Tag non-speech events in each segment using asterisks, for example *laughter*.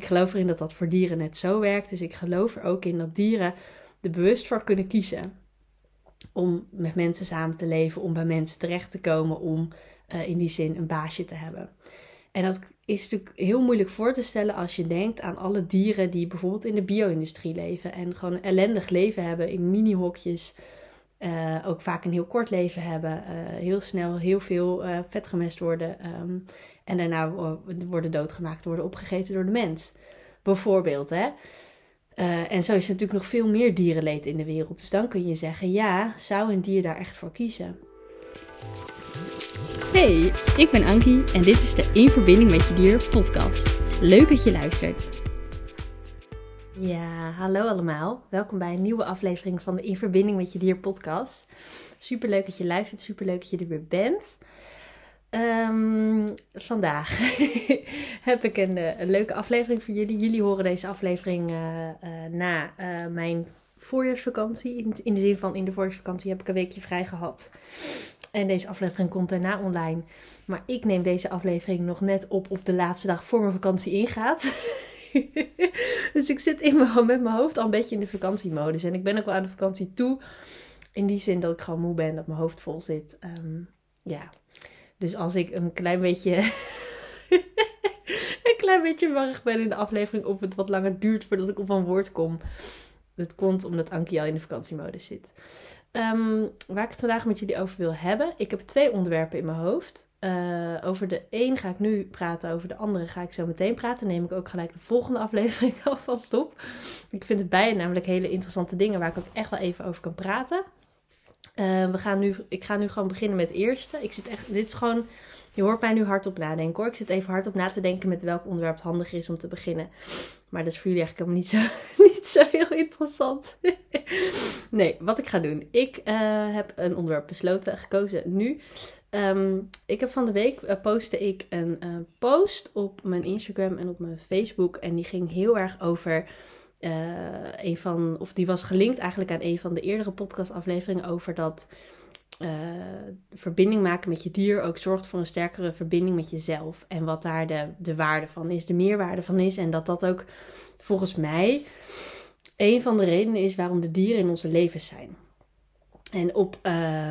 Ik geloof erin dat dat voor dieren net zo werkt. Dus ik geloof er ook in dat dieren er bewust voor kunnen kiezen om met mensen samen te leven, om bij mensen terecht te komen, om uh, in die zin een baasje te hebben. En dat is natuurlijk heel moeilijk voor te stellen als je denkt aan alle dieren die bijvoorbeeld in de bio-industrie leven en gewoon een ellendig leven hebben in mini-hokjes. Uh, ook vaak een heel kort leven hebben, uh, heel snel heel veel uh, vet gemest worden um, en daarna worden doodgemaakt, worden opgegeten door de mens. Bijvoorbeeld, hè. en zo is er natuurlijk nog veel meer dierenleed in de wereld. Dus dan kun je zeggen, ja, zou een dier daar echt voor kiezen? Hey, ik ben Ankie en dit is de In Verbinding met Je Dier podcast. Leuk dat je luistert. Ja, hallo allemaal. Welkom bij een nieuwe aflevering van de In Verbinding met Je Dier podcast. Super leuk dat je luistert, super leuk dat je er weer bent. Um, vandaag *laughs* heb ik een, eh, een, leuke aflevering voor jullie. Jullie horen deze aflevering uh, uh, na mijn voorjaarsvakantie. In, in de zin van in de voorjaarsvakantie heb ik een weekje vrij gehad. En deze aflevering komt daarna online. Maar ik neem deze aflevering nog net op op de laatste dag voor mijn vakantie ingaat. *laughs* *laughs* dus ik zit in mijn, met mijn hoofd al een beetje in de vakantiemodus. En ik ben ook wel aan de vakantie toe. In die zin dat ik gewoon moe ben, dat mijn hoofd vol zit. Um, ja. Dus als ik een klein beetje. *laughs* een klein beetje warrig ben in de aflevering. Of het wat langer duurt voordat ik op een woord kom. Dat komt omdat Ankie al in de vakantiemodus zit. Um, waar ik het vandaag met jullie over wil hebben. Ik heb twee onderwerpen in mijn hoofd. Uh, over de een ga ik nu praten, over de andere ga ik zo meteen praten. neem ik ook gelijk de volgende *laughs* aflevering alvast op. Ik vind het beide namelijk hele interessante dingen waar ik ook echt wel even over kan praten. Uh, we gaan nu, ik ga nu gewoon beginnen met het eerste. Ik zit echt, dit is gewoon, je hoort mij nu hardop nadenken hoor. Ik zit even hardop na te denken met welk onderwerp het handig is om te beginnen. Maar dat is voor jullie eigenlijk helemaal niet zo, *laughs* niet zo heel interessant. *laughs* nee, wat ik ga doen. Ik uh, heb een onderwerp besloten, gekozen nu. Um, ik heb van de week uh, postte ik een uh, post op mijn Instagram en op mijn Facebook. En die ging heel erg over een van, of die was gelinkt eigenlijk aan een van de eerdere podcastafleveringen over dat uh, verbinding maken met je dier ook zorgt voor een sterkere verbinding met jezelf. En wat daar de, de waarde van is, de meerwaarde van is. En dat dat ook volgens mij een van de redenen is waarom de dieren in onze levens zijn. En op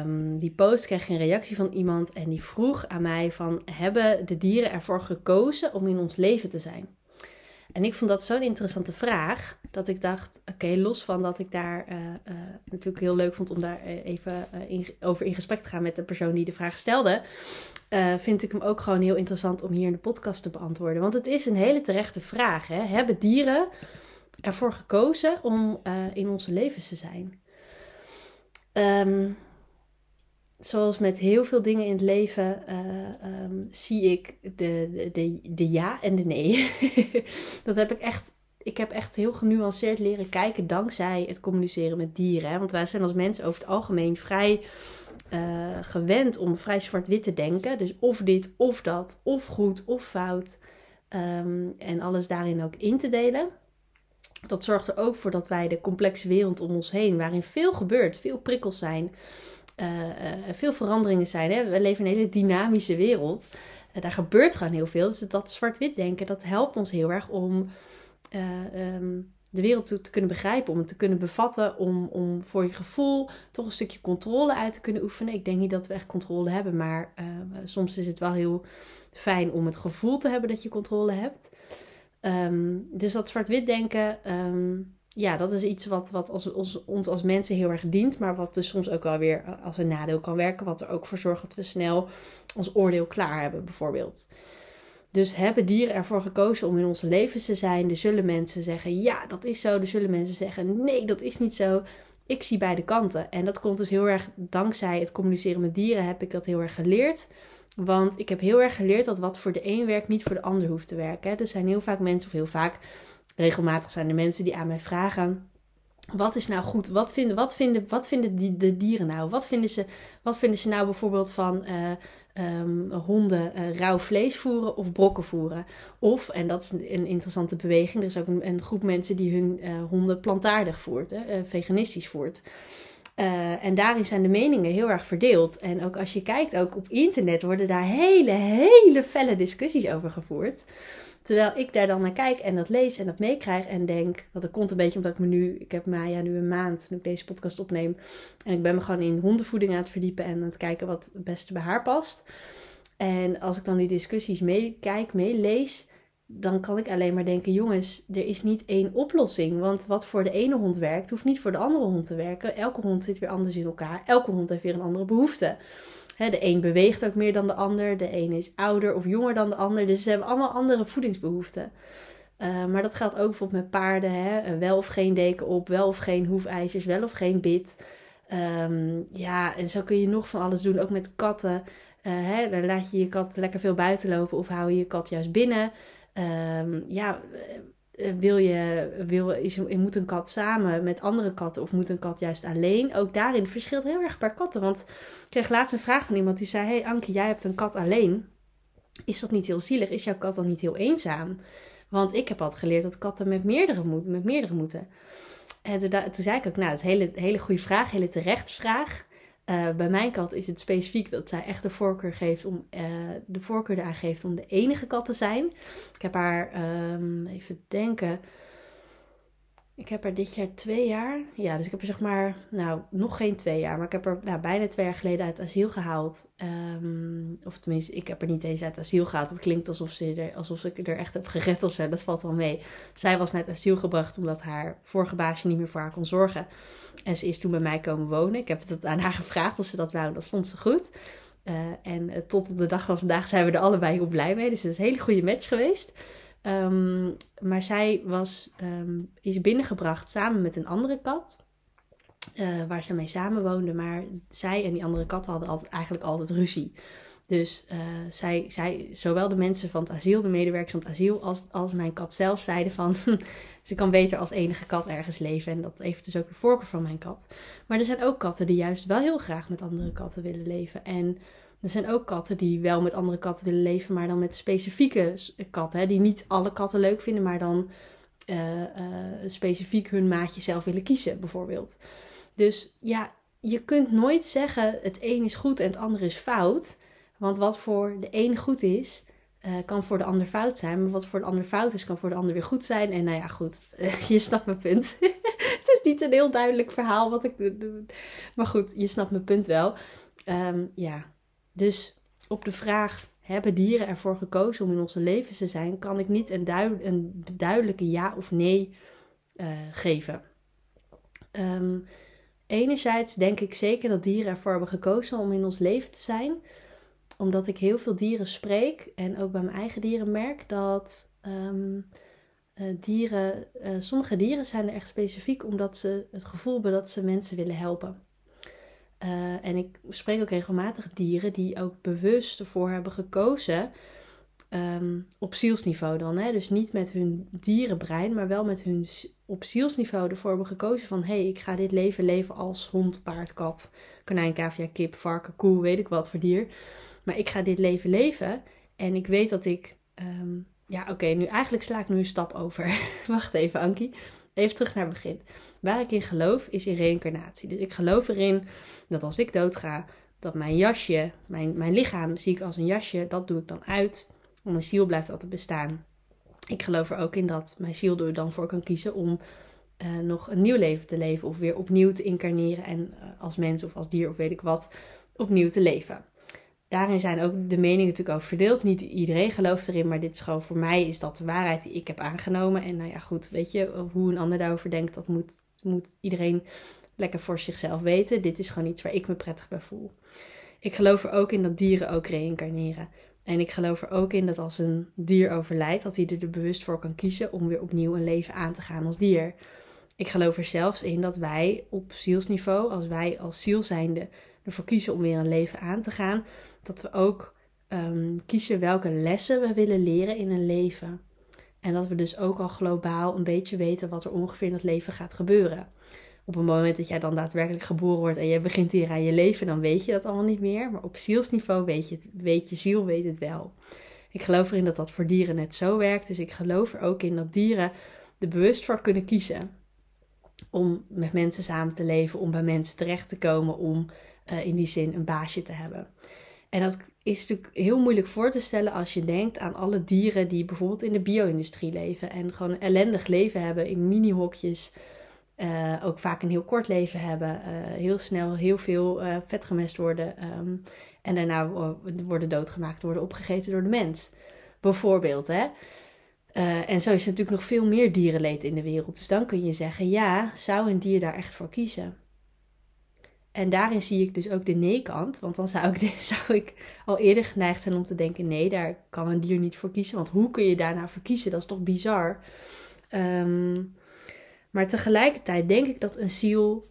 um, die post kreeg ik een reactie van iemand en die vroeg aan mij van... hebben de dieren ervoor gekozen om in ons leven te zijn? En ik vond dat zo'n interessante vraag, dat ik dacht, oké, los van dat ik daar uh, uh, natuurlijk heel leuk vond om daar eh, even over in gesprek te gaan met de persoon die de vraag stelde, vind ik hem ook gewoon heel interessant om hier in de podcast te beantwoorden. Want het is een hele terechte vraag. Hè? Hebben dieren ervoor gekozen om in onze levens te zijn? Um, zoals met heel veel dingen in het leven uh, um, zie ik de, de, de, ja en de nee. *laughs* dat heb ik echt. Ik heb echt heel genuanceerd leren kijken dankzij het communiceren met dieren. Want wij zijn als mensen over het algemeen vrij uh, gewend om vrij zwart-wit te denken. Dus of dit of dat, of goed of fout. Um, en alles daarin ook in te delen. Dat zorgt er ook voor dat wij de complexe wereld om ons heen, waarin veel gebeurt, veel prikkels zijn, veel veranderingen zijn. Hè? We leven in een hele dynamische wereld. Uh, daar gebeurt gewoon heel veel. Dus dat zwart-wit denken, dat helpt ons heel erg om um, de wereld te, kunnen begrijpen. Om het te kunnen bevatten. Om, om voor je gevoel toch een stukje controle uit te kunnen oefenen. Ik denk niet dat we echt controle hebben. Maar soms is het wel heel fijn om het gevoel te hebben dat je controle hebt. Um, dus dat zwart-wit denken... ja, dat is iets wat, wat als, ons als mensen heel erg dient, maar wat dus soms ook wel weer als een nadeel kan werken, wat er ook voor zorgt dat we snel ons oordeel klaar hebben, bijvoorbeeld. Dus hebben dieren ervoor gekozen om in onze levens te zijn? Er zullen mensen zeggen, ja, dat is zo. Er zullen mensen zeggen, nee, dat is niet zo. Ik zie beide kanten. En dat komt dus heel erg dankzij het communiceren met dieren heb ik dat heel erg geleerd. Want ik heb heel erg geleerd dat wat voor de een werkt, niet voor de ander hoeft te werken. Er zijn heel vaak mensen, of heel vaak, regelmatig zijn er mensen die aan mij vragen. Wat is nou goed? Wat vinden, wat vinden, wat vinden die, de dieren nou? Wat vinden, ze, wat vinden ze nou bijvoorbeeld van uh, um, honden uh, rauw vlees voeren of brokken voeren? Of, en dat is een interessante beweging, er is ook een, groep mensen die hun uh, honden plantaardig voert, veganistisch voert. Uh, en daarin zijn de meningen heel erg verdeeld. En ook als je kijkt, ook op internet worden daar hele, hele felle discussies over gevoerd. Terwijl ik daar dan naar kijk en dat lees en dat meekrijg en denk, want dat komt een beetje omdat ik me nu, ik heb Maya nu een maand, nu ik deze podcast opneem, en ik ben me gewoon in hondenvoeding aan het verdiepen en aan het kijken wat het beste bij haar past. En als ik dan die discussies meekijk, meelees, dan kan ik alleen maar denken: jongens, er is niet één oplossing. Want wat voor de ene hond werkt, hoeft niet voor de andere hond te werken. Elke hond zit weer anders in elkaar. Elke hond heeft weer een andere behoefte. de een beweegt ook meer dan de ander. De een is ouder of jonger dan de ander. Dus ze hebben allemaal andere voedingsbehoeften. Uh, maar dat geldt ook bijvoorbeeld met paarden. Hè? Wel of geen deken op, wel of geen hoefijzers, wel of geen bit. Um, ja, en zo kun je nog van alles doen. Ook met katten. Uh, hè? Dan laat je je kat lekker veel buiten lopen of hou je je kat juist binnen. Um, ja, eh, wil je, wil, is, moet een kat samen met andere katten of moet een kat juist alleen? Ook daarin verschilt heel erg per katten. Want ik kreeg laatst een vraag van iemand die zei: Hey Anke, jij hebt een kat alleen. Is dat niet heel zielig? Is jouw kat dan niet heel eenzaam? Want ik heb altijd geleerd dat katten met meerdere moeten. Met meerdere moeten. En toen, toen zei ik ook, nou, dat is een hele, hele goede vraag, hele terechte vraag. Uh, bij mijn kat is het specifiek dat zij echt de voorkeur geeft om uh, de voorkeur eraan geeft om de enige kat te zijn. Ik heb haar um, even denken ik heb er dit jaar twee jaar. Ja, dus ik heb er zeg maar, nou, nog geen twee jaar. Maar ik heb er nou, bijna twee jaar geleden uit asiel gehaald. Um, of tenminste, ik heb er niet eens uit asiel gehaald. Het klinkt alsof, ze er, alsof ik er echt heb gered of. Dat valt wel mee. Zij was net asiel gebracht omdat haar vorige baasje niet meer voor haar kon zorgen. En ze is toen bij mij komen wonen. Ik heb het aan haar gevraagd of ze dat wou. Dat vond ze goed. Uh, en uh, tot op de dag van vandaag zijn we er allebei heel blij mee. Dus het is een hele goede match geweest. Um, maar zij was, um, is binnengebracht samen met een andere kat. Uh, waar ze mee samenwoonde. Maar zij en die andere kat hadden altijd, eigenlijk altijd ruzie. Dus uh, zij, zij, zowel de mensen van het asiel, de medewerkers van het asiel, als, als mijn kat zelf zeiden van *laughs* ze kan beter als enige kat ergens leven. En dat heeft dus ook de voorkeur van mijn kat. Maar er zijn ook katten die juist wel heel graag met andere katten willen leven. En er zijn ook katten die wel met andere katten willen leven, maar dan met specifieke katten. Hè, die niet alle katten leuk vinden, maar dan uh, uh, specifiek hun maatje zelf willen kiezen, bijvoorbeeld. Dus ja, je kunt nooit zeggen het een is goed en het ander is fout. Want wat voor de een goed is, uh, kan voor de ander fout zijn. Maar wat voor de ander fout is, kan voor de ander weer goed zijn. En nou ja, goed, *laughs* je snapt mijn punt. *laughs* het is niet een heel duidelijk verhaal wat ik. Maar goed, je snapt mijn punt wel. Um, ja, dus op de vraag: hebben dieren ervoor gekozen om in onze leven te zijn, kan ik niet een, duidelijke ja of nee uh, geven. Um, enerzijds denk ik zeker dat dieren ervoor hebben gekozen om in ons leven te zijn, omdat ik heel veel dieren spreek en ook bij mijn eigen dieren merk dat um, uh, dieren, uh, sommige dieren zijn er echt specifiek omdat ze het gevoel hebben dat ze mensen willen helpen. Uh, en ik spreek ook regelmatig dieren die ook bewust ervoor hebben gekozen. Um, op zielsniveau dan. Hè? Dus niet met hun dierenbrein, maar wel met hun op zielsniveau ervoor hebben gekozen van... hé, hey, ik ga dit leven leven als hond, paard, kat, konijn, cavia, kip, varken, koe, weet ik wat voor dier. Maar ik ga dit leven leven en ik weet dat ik... Um, ja, oké, nu eigenlijk sla ik nu een stap over. *laughs* Wacht even, Ankie. Even terug naar het begin. Waar ik in geloof is in reïncarnatie. Dus ik geloof erin dat als ik doodga, dat mijn jasje, mijn, mijn lichaam zie ik als een jasje, dat doe ik dan uit. Mijn ziel blijft altijd bestaan. Ik geloof er ook in dat mijn ziel er dan voor kan kiezen om uh, nog een nieuw leven te leven. Of weer opnieuw te incarneren en uh, als mens of als dier of weet ik wat, opnieuw te leven daarin zijn ook de meningen natuurlijk ook verdeeld. Niet iedereen gelooft erin, maar dit is gewoon voor mij is dat de waarheid die ik heb aangenomen. En nou ja, goed, weet je, hoe een ander daarover denkt, dat moet, moet iedereen lekker voor zichzelf weten. Dit is gewoon iets waar ik me prettig bij voel. Ik geloof er ook in dat dieren ook reïncarneren. En ik geloof er ook in dat als een dier overlijdt, dat hij er bewust voor kan kiezen om weer opnieuw een leven aan te gaan als dier. Ik geloof er zelfs in dat wij op zielsniveau, als wij als ziel zijnde ervoor kiezen om weer een leven aan te gaan, dat we ook um, kiezen welke lessen we willen leren in een leven. En dat we dus ook al globaal een beetje weten wat er ongeveer in het leven gaat gebeuren. Op het moment dat jij dan daadwerkelijk geboren wordt en je begint hier aan je leven, dan weet je dat allemaal niet meer. Maar op zielsniveau weet je het, weet je ziel weet het wel. Ik geloof erin dat dat voor dieren net zo werkt. Dus ik geloof er ook in dat dieren er bewust voor kunnen kiezen. om met mensen samen te leven, om bij mensen terecht te komen, om eh, in die zin een baasje te hebben. En dat is natuurlijk heel moeilijk voor te stellen als je denkt aan alle dieren die bijvoorbeeld in de bio-industrie leven en gewoon ellendig leven hebben in mini-hokjes. Uh, ook vaak een heel kort leven hebben, uh, heel snel heel veel uh, vet gemest worden um, en daarna worden doodgemaakt, worden opgegeten door de mens. Bijvoorbeeld, hè. en zo is natuurlijk nog veel meer dierenleed in de wereld. Dus dan kun je zeggen, ja, zou een dier daar echt voor kiezen? En daarin zie ik dus ook de nee-kant. Want dan zou ik, *laughs* zou ik al eerder geneigd zijn om te denken: nee, daar kan een dier niet voor kiezen. Want hoe kun je daarna voor kiezen? Dat is toch bizar. Um, maar tegelijkertijd denk ik dat een ziel,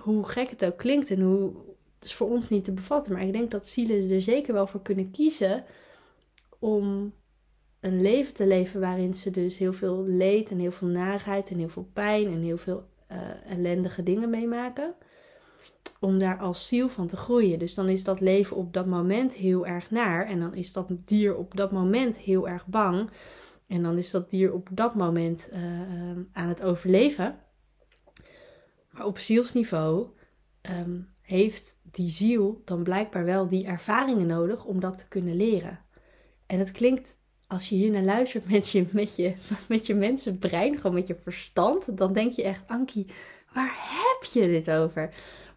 hoe gek het ook klinkt en hoe het is voor ons niet te bevatten, maar ik denk dat zielen er zeker wel voor kunnen kiezen om een leven te leven waarin ze dus heel veel leed en heel veel narigheid en heel veel pijn en heel veel uh, ellendige dingen meemaken om daar als ziel van te groeien. Dus dan is dat leven op dat moment heel erg naar. En dan is dat dier op dat moment heel erg bang. En dan is dat dier op dat moment uh, aan het overleven. Maar op zielsniveau um, heeft die ziel dan blijkbaar wel die ervaringen nodig om dat te kunnen leren. En het klinkt, als je hier naar luistert met je, met je, *laughs* met je mensenbrein, gewoon met je verstand, dan denk je echt, Ankie, waar heb je dit over?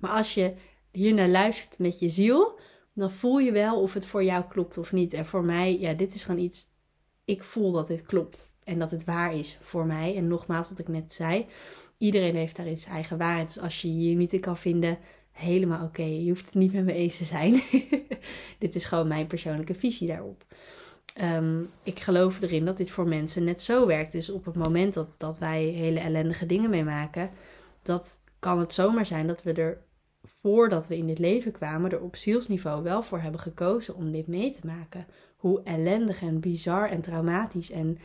Maar als je hier naar luistert met je ziel, dan voel je wel of het voor jou klopt of niet. En voor mij, ja, dit is gewoon iets. Ik voel dat dit klopt en dat het waar is voor mij. En nogmaals, wat ik net zei, iedereen heeft daarin zijn eigen waarheid. Dus als je hier niet in kan vinden, helemaal oké. Je hoeft het niet met me eens te zijn. *laughs* dit is gewoon mijn persoonlijke visie daarop. Ehm, ik geloof erin dat dit voor mensen net zo werkt. Dus op het moment dat, dat wij hele ellendige dingen meemaken, dat kan het zomaar zijn dat we er voordat we in dit leven kwamen, er op zielsniveau wel voor hebben gekozen om dit mee te maken. Hoe ellendig en bizar en traumatisch en,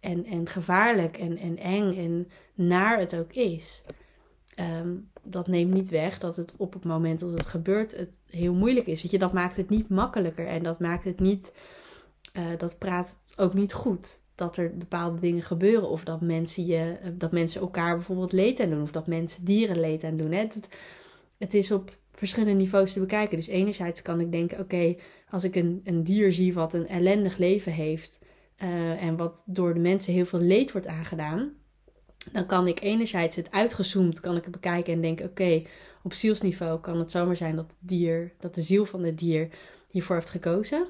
en, en gevaarlijk en, en eng en naar het ook is. Ehm, dat neemt niet weg dat het op het moment dat het gebeurt, het heel moeilijk is. Weet je, dat maakt het niet makkelijker en dat maakt het niet, uh, dat praat ook niet goed dat er bepaalde dingen gebeuren. Of dat mensen, je, dat mensen elkaar bijvoorbeeld leed aan doen. Of dat mensen dieren leed aan doen. Het, het is op verschillende niveaus te bekijken. Dus enerzijds kan ik denken, oké, als ik een, een dier zie wat een ellendig leven heeft. Uh, en wat door de mensen heel veel leed wordt aangedaan. Dan kan ik enerzijds het uitgezoomd kan ik het bekijken en denken, oké, op zielsniveau kan het zomaar zijn dat het dier, dat de ziel van het dier hiervoor heeft gekozen.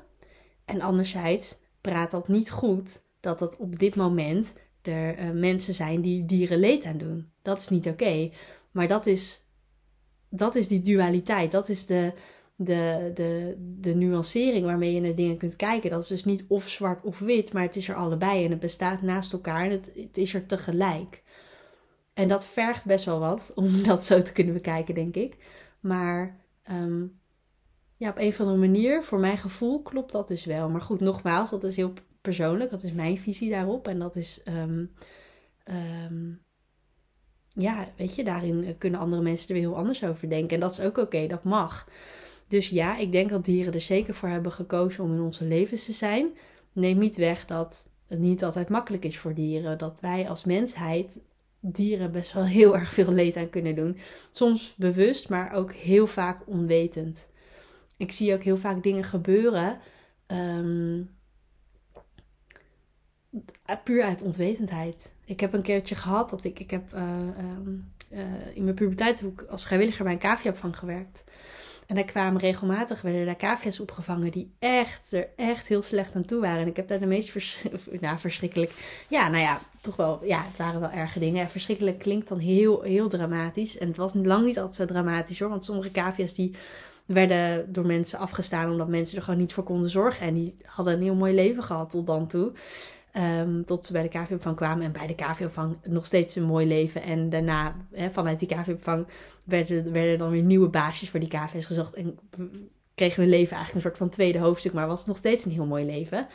En anderzijds praat dat niet goed dat het op dit moment er uh, mensen zijn die dieren leed aan doen. Dat is niet oké. Maar dat is, dat is die dualiteit. Dat is de, de, de, de nuancering waarmee je naar dingen kunt kijken. Dat is dus niet of zwart of wit, maar het is er allebei en het bestaat naast elkaar en het, is er tegelijk. En dat vergt best wel wat om *laughs* dat zo te kunnen bekijken, denk ik. Maar um, ja, op een of andere manier, voor mijn gevoel, klopt dat dus wel. Maar goed, nogmaals, dat is heel persoonlijk. Dat is mijn visie daarop. En dat is. Um, um, ja, weet je, daarin kunnen andere mensen er weer heel anders over denken. En dat is ook oké, dat mag. Dus ja, ik denk dat dieren er zeker voor hebben gekozen om in onze levens te zijn. Neem niet weg dat het niet altijd makkelijk is voor dieren. Dat wij als mensheid dieren best wel heel erg veel leed aan kunnen doen. Soms bewust, maar ook heel vaak onwetend. Ik zie ook heel vaak dingen gebeuren. Um, puur uit onwetendheid. Ik heb een keertje gehad dat ik, ik heb uh, uh, in mijn puberteit heb ik als vrijwilliger bij een caviaopvang gewerkt. En daar kwamen regelmatig, werden daar cavia's opgevangen die echt er echt heel slecht aan toe waren. En ik heb daar de meest vers *laughs* nou, verschrikkelijk, ja, nou ja, toch wel, ja, het waren wel erge dingen. verschrikkelijk klinkt dan heel, heel dramatisch. En het was lang niet altijd zo dramatisch hoor, want sommige cavia's die werden door mensen afgestaan omdat mensen er gewoon niet voor konden zorgen. En die hadden een heel mooi leven gehad tot dan toe. Um, tot ze bij de KV-opvang kwamen. En bij de KV-opvang nog steeds een mooi leven. En daarna, vanuit die KV-opvang, werden, werden dan weer nieuwe baasjes voor die KV's gezocht. En kregen we leven eigenlijk een soort van tweede hoofdstuk. Maar was nog steeds een heel mooi leven.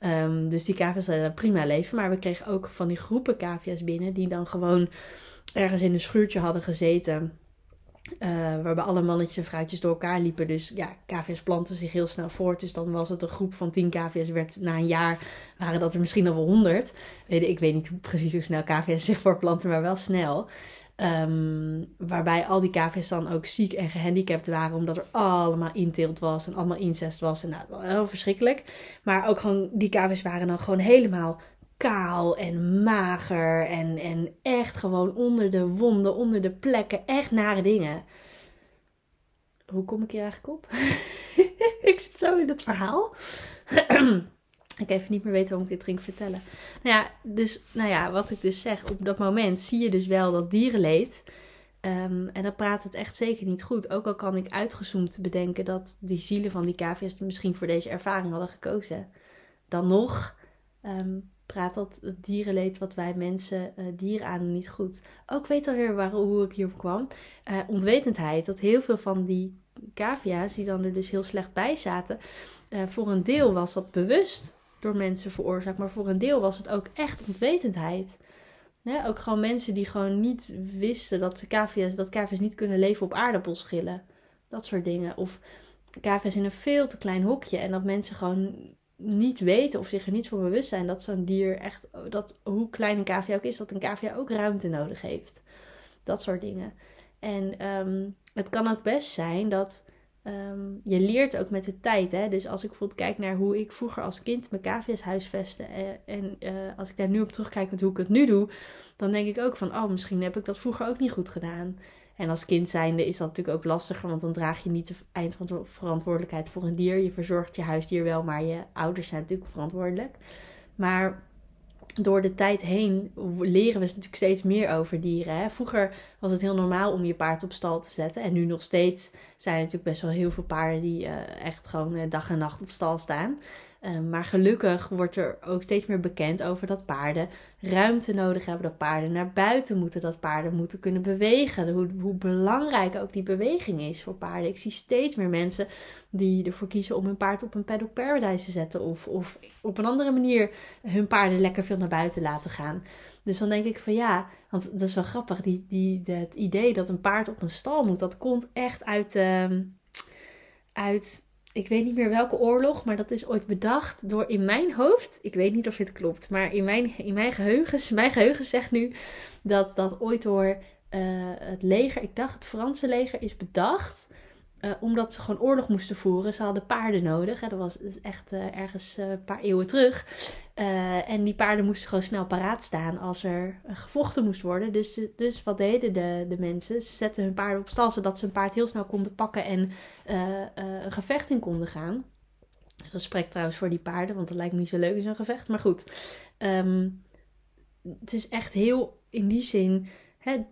Um, dus die KV's hadden een prima leven. Maar we kregen ook van die groepen KV's binnen. Die dan gewoon ergens in een schuurtje hadden gezeten. Uh, waarbij alle mannetjes en vrouwtjes door elkaar liepen. Dus ja, cavia's planten zich heel snel voort. Dus dan was het een groep van tien cavia's. Werd na een jaar waren dat er misschien al wel honderd. Ik weet niet precies hoe snel cavia's zich voortplanten, maar wel snel. Um, waarbij al die cavia's dan ook ziek en gehandicapt waren. Omdat er allemaal inteelt was en allemaal incest was. En nou, heel verschrikkelijk. Maar ook gewoon, die cavia's waren dan gewoon helemaal kaal en mager. En, en echt gewoon onder de wonden, onder de plekken. Echt nare dingen. Hoe kom ik hier eigenlijk op? *laughs* ik zit zo in het verhaal. *clears throat* ik even niet meer weten waarom ik dit ging vertellen. Nou ja, dus, nou ja, wat ik dus zeg, op dat moment zie je dus wel dat dierenleed. Um, en dan praat het echt zeker niet goed. Ook al kan ik uitgezoomd bedenken dat die zielen van die cavia's misschien voor deze ervaring hadden gekozen. Dan nog um, praat dat dierenleed wat wij mensen uh, dieren aan niet goed. Ook weet alweer waar, hoe ik hierop kwam. Uh, onwetendheid. Dat heel veel van die cavia's die dan er dus heel slecht bij zaten. Uh, voor een deel was dat bewust door mensen veroorzaakt. Maar voor een deel was het ook echt ontwetendheid. ook gewoon mensen die gewoon niet wisten dat cavia's, dat cavia's niet kunnen leven op aardappelschillen. Dat soort dingen. Of cavia's in een veel te klein hokje. En dat mensen gewoon niet weten of zich er niet van bewust zijn dat zo'n dier echt, dat hoe klein een cavia ook is, dat een cavia ook ruimte nodig heeft. Dat soort dingen. En um, het kan ook best zijn dat um, je leert ook met de tijd. Hè? Dus als ik bijvoorbeeld kijk naar hoe ik vroeger als kind mijn cavia's huisvestte. En, eh, en uh, als ik daar nu op terugkijk met hoe ik het nu doe, dan denk ik ook van, oh, misschien heb ik dat vroeger ook niet goed gedaan. En als kind zijnde is dat natuurlijk ook lastiger, want dan draag je niet de eindverantwoordelijkheid voor een dier. Je verzorgt je huisdier wel, maar je ouders zijn natuurlijk verantwoordelijk. Maar door de tijd heen leren we natuurlijk steeds meer over dieren. Hè? Vroeger was het heel normaal om je paard op stal te zetten. En nu nog steeds zijn er natuurlijk best wel heel veel paarden die uh, echt gewoon uh, dag en nacht op stal staan. Ehm, maar gelukkig wordt er ook steeds meer bekend over dat paarden ruimte nodig hebben. Dat paarden naar buiten moeten. Dat paarden moeten kunnen bewegen. Hoe, hoe belangrijk ook die beweging is voor paarden. Ik zie steeds meer mensen die ervoor kiezen om hun paard op een paddock paradise te zetten. Of, of op een andere manier hun paarden lekker veel naar buiten laten gaan. Dus dan denk ik van ja, want dat is wel grappig. Die, die, het idee dat een paard op een stal moet, dat komt echt uit, uh, uit ik weet niet meer welke oorlog, maar dat is ooit bedacht door in mijn hoofd. Ik weet niet of dit klopt, maar in mijn, in mijn geheugen, *laughs* mijn geheugen zegt nu dat dat ooit door uh, het leger, ik dacht het Franse leger, is bedacht uh, omdat ze gewoon oorlog moesten voeren. Ze hadden paarden nodig. Hè. Dat was echt uh, ergens uh, een paar eeuwen terug. en die paarden moesten gewoon snel paraat staan als er gevochten moest worden. Dus, dus wat deden de, de mensen? Ze zetten hun paarden op stal zodat ze een paard heel snel konden pakken en een gevecht in konden gaan. Respect trouwens voor die paarden, want dat lijkt me niet zo leuk in zo'n gevecht. Maar goed, um, het is echt heel in die zin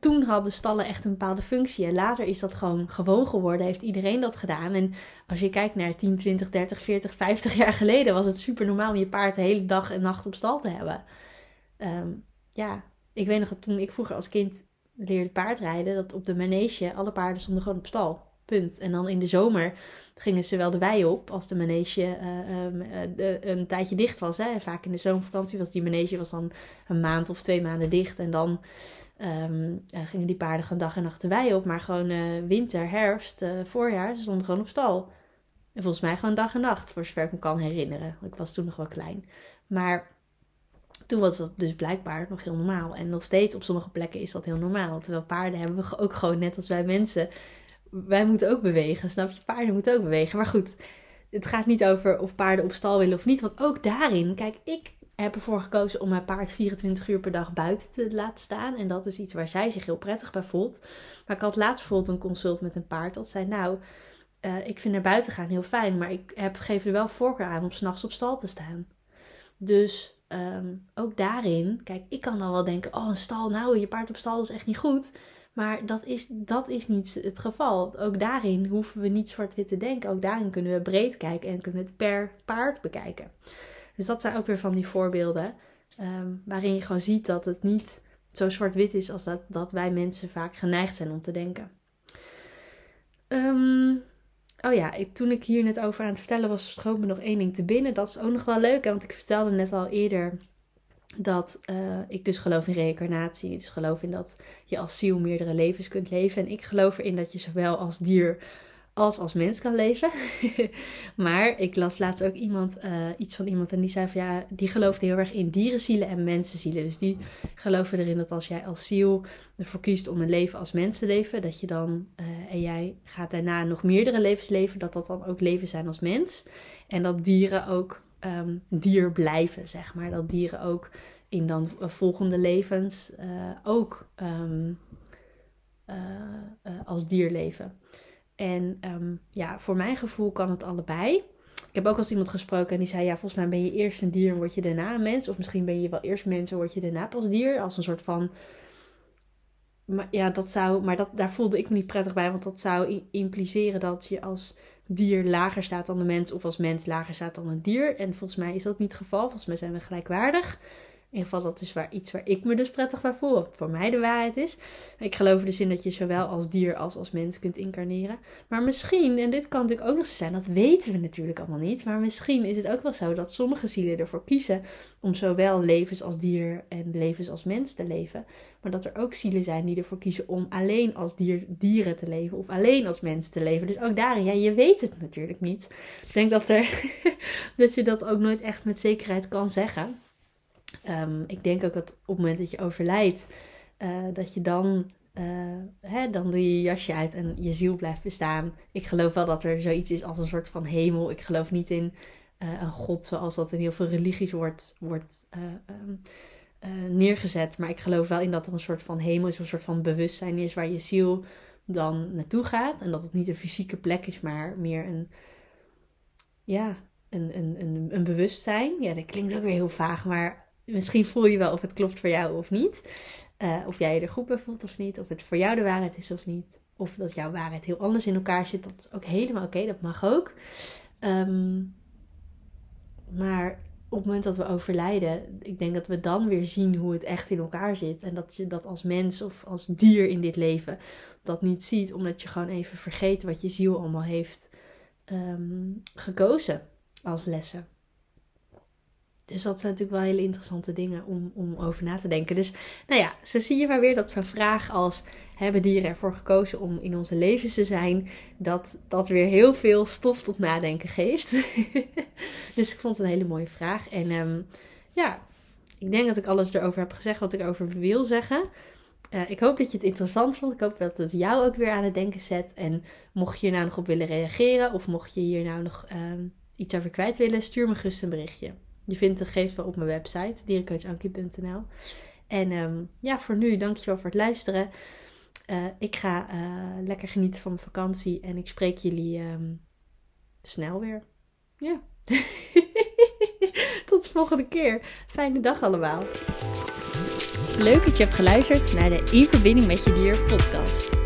toen hadden stallen echt een bepaalde functie. En later is dat gewoon gewoon geworden. Heeft iedereen dat gedaan. En als je kijkt naar 10, 20, 30, 40, 50 jaar geleden, was het super normaal om je paard de hele dag en nacht op stal te hebben. Um, ja, ik weet nog dat toen ik vroeger als kind leerde paardrijden, dat op de manege alle paarden stonden gewoon op stal. Punt. En dan in de zomer gingen ze wel de wei op als de manege uh, uh, een tijdje dicht was. Vaak in de zomervakantie was die manege was dan een maand of twee maanden dicht. En dan um, gingen die paarden gewoon dag en nacht de wei op. Maar gewoon uh, winter, herfst, uh, voorjaar, ze stonden gewoon op stal. En volgens mij gewoon dag en nacht, voor zover ik me kan herinneren. Ik was toen nog wel klein. Maar toen was dat dus blijkbaar nog heel normaal. En nog steeds op sommige plekken is dat heel normaal. Terwijl paarden hebben we ook gewoon net als wij mensen. Wij moeten ook bewegen, snap je? Paarden moeten ook bewegen. Maar goed, het gaat niet over of paarden op stal willen of niet. Want ook daarin, kijk, ik heb ervoor gekozen om mijn paard 24 uur per dag buiten te laten staan. En dat is iets waar zij zich heel prettig bij voelt. Maar ik had laatst bijvoorbeeld een consult met een paard dat zei: Nou, uh, ik vind naar buiten gaan heel fijn, maar ik heb, geef er wel voorkeur aan om s'nachts op stal te staan. Dus um, ook daarin, kijk, ik kan dan wel denken: Oh, een stal, nou, je paard op stal is echt niet goed. Maar dat is, dat is niet het geval. Ook daarin hoeven we niet zwart-wit te denken. Ook daarin kunnen we breed kijken en kunnen we het per paard bekijken. Dus dat zijn ook weer van die voorbeelden. Um, waarin je gewoon ziet dat het niet zo zwart-wit is als dat, dat wij mensen vaak geneigd zijn om te denken. Um, oh ja, ik, toen ik hier net over aan het vertellen was, schoot me nog één ding te binnen. Dat is ook nog wel leuk, want ik vertelde net al eerder dat eh, ik dus geloof in reïncarnatie. Dus geloof in dat je als ziel meerdere levens kunt leven. En ik geloof erin dat je zowel als dier als als mens kan leven. *laughs* maar ik las laatst ook iemand, uh, iets van iemand en die zei van ja, die geloofde heel erg in dierenzielen en mensenzielen. Dus die geloven erin dat als jij als ziel ervoor kiest om een leven als mens te leven, dat je dan, uh, en jij gaat daarna nog meerdere levens leven, dat dat dan ook leven zijn als mens. En dat dieren ook um, dier blijven, zeg maar. Dat dieren ook in dan volgende levens ook um, als dier leven. En um, ja, voor mijn gevoel kan het allebei. Ik heb ook als iemand gesproken en die zei: Ja, volgens mij ben je eerst een dier en word je daarna een mens. Of misschien ben je wel eerst mens en word je daarna pas dier. Als een soort van. Maar ja, dat zou. Maar dat, daar voelde ik me niet prettig bij, want dat zou impliceren dat je als dier lager staat dan de mens of als mens lager staat dan een dier. En volgens mij is dat niet het geval. Volgens mij zijn we gelijkwaardig. Ieder geval, dat is waar, iets waar ik me dus prettig bij voel. Wat voor mij de waarheid is. Ik geloof dus in dat je zowel als dier als als mens kunt incarneren. Maar misschien, en dit kan natuurlijk ook nog zo zijn, dat weten we natuurlijk allemaal niet. Maar misschien is het ook wel zo dat sommige zielen ervoor kiezen om zowel levens als dier en levens als mens te leven. Maar dat er ook zielen zijn die ervoor kiezen om alleen als dier, dieren te leven of alleen als mens te leven. Dus ook daarin, ja, je weet het natuurlijk niet. Ik denk dat, er, *laughs* dat je dat ook nooit echt met zekerheid kan zeggen. Um, ik denk ook dat op het moment dat je overlijdt, uh, dat je dan, uh, hè, dan doe je je jasje uit en je ziel blijft bestaan. Ik geloof wel dat er zoiets is als een soort van hemel. Ik geloof niet in uh, een god zoals dat in heel veel religies wordt, wordt um, neergezet. Maar ik geloof wel in dat er een soort van hemel is, een soort van bewustzijn is waar je ziel dan naartoe gaat. En dat het niet een fysieke plek is, maar meer een, ja, een, een, een, een bewustzijn. Ja, dat klinkt ook weer heel vaag, maar misschien voel je wel of het klopt voor jou of niet. Uh, of jij je er goed bij voelt of niet. Of het voor jou de waarheid is of niet. Of dat jouw waarheid heel anders in elkaar zit. Dat is ook helemaal oké. Dat mag ook. Um, maar op het moment dat we overlijden, ik denk dat we dan weer zien hoe het echt in elkaar zit. En dat je dat als mens of als dier in dit leven dat niet ziet, omdat je gewoon even vergeet wat je ziel allemaal heeft um, gekozen als lessen. Dus dat zijn natuurlijk wel hele interessante dingen om, om over na te denken. Dus nou ja, zo zie je maar weer dat zo'n vraag als hebben dieren ervoor gekozen om in onze levens te zijn, dat dat weer heel veel stof tot nadenken geeft. *laughs* dus ik vond het een hele mooie vraag. En um, ja, ik denk dat ik alles erover heb gezegd wat ik over wil zeggen. Uh, ik hoop dat je het interessant vond. Ik hoop dat het jou ook weer aan het denken zet. En mocht je hier nou nog op willen reageren, of mocht je hier nou nog um, iets over kwijt willen, stuur me gerust een berichtje. Je vindt de gegevens op mijn website, dierencoachankie.nl. En um, ja, voor nu, dankjewel voor het luisteren. Uh, ik ga uh, lekker genieten van mijn vakantie en ik spreek jullie um, snel weer. Ja. *laughs* Tot de volgende keer. Fijne dag allemaal. Leuk dat je hebt geluisterd naar de In Verbinding met Je Dier podcast.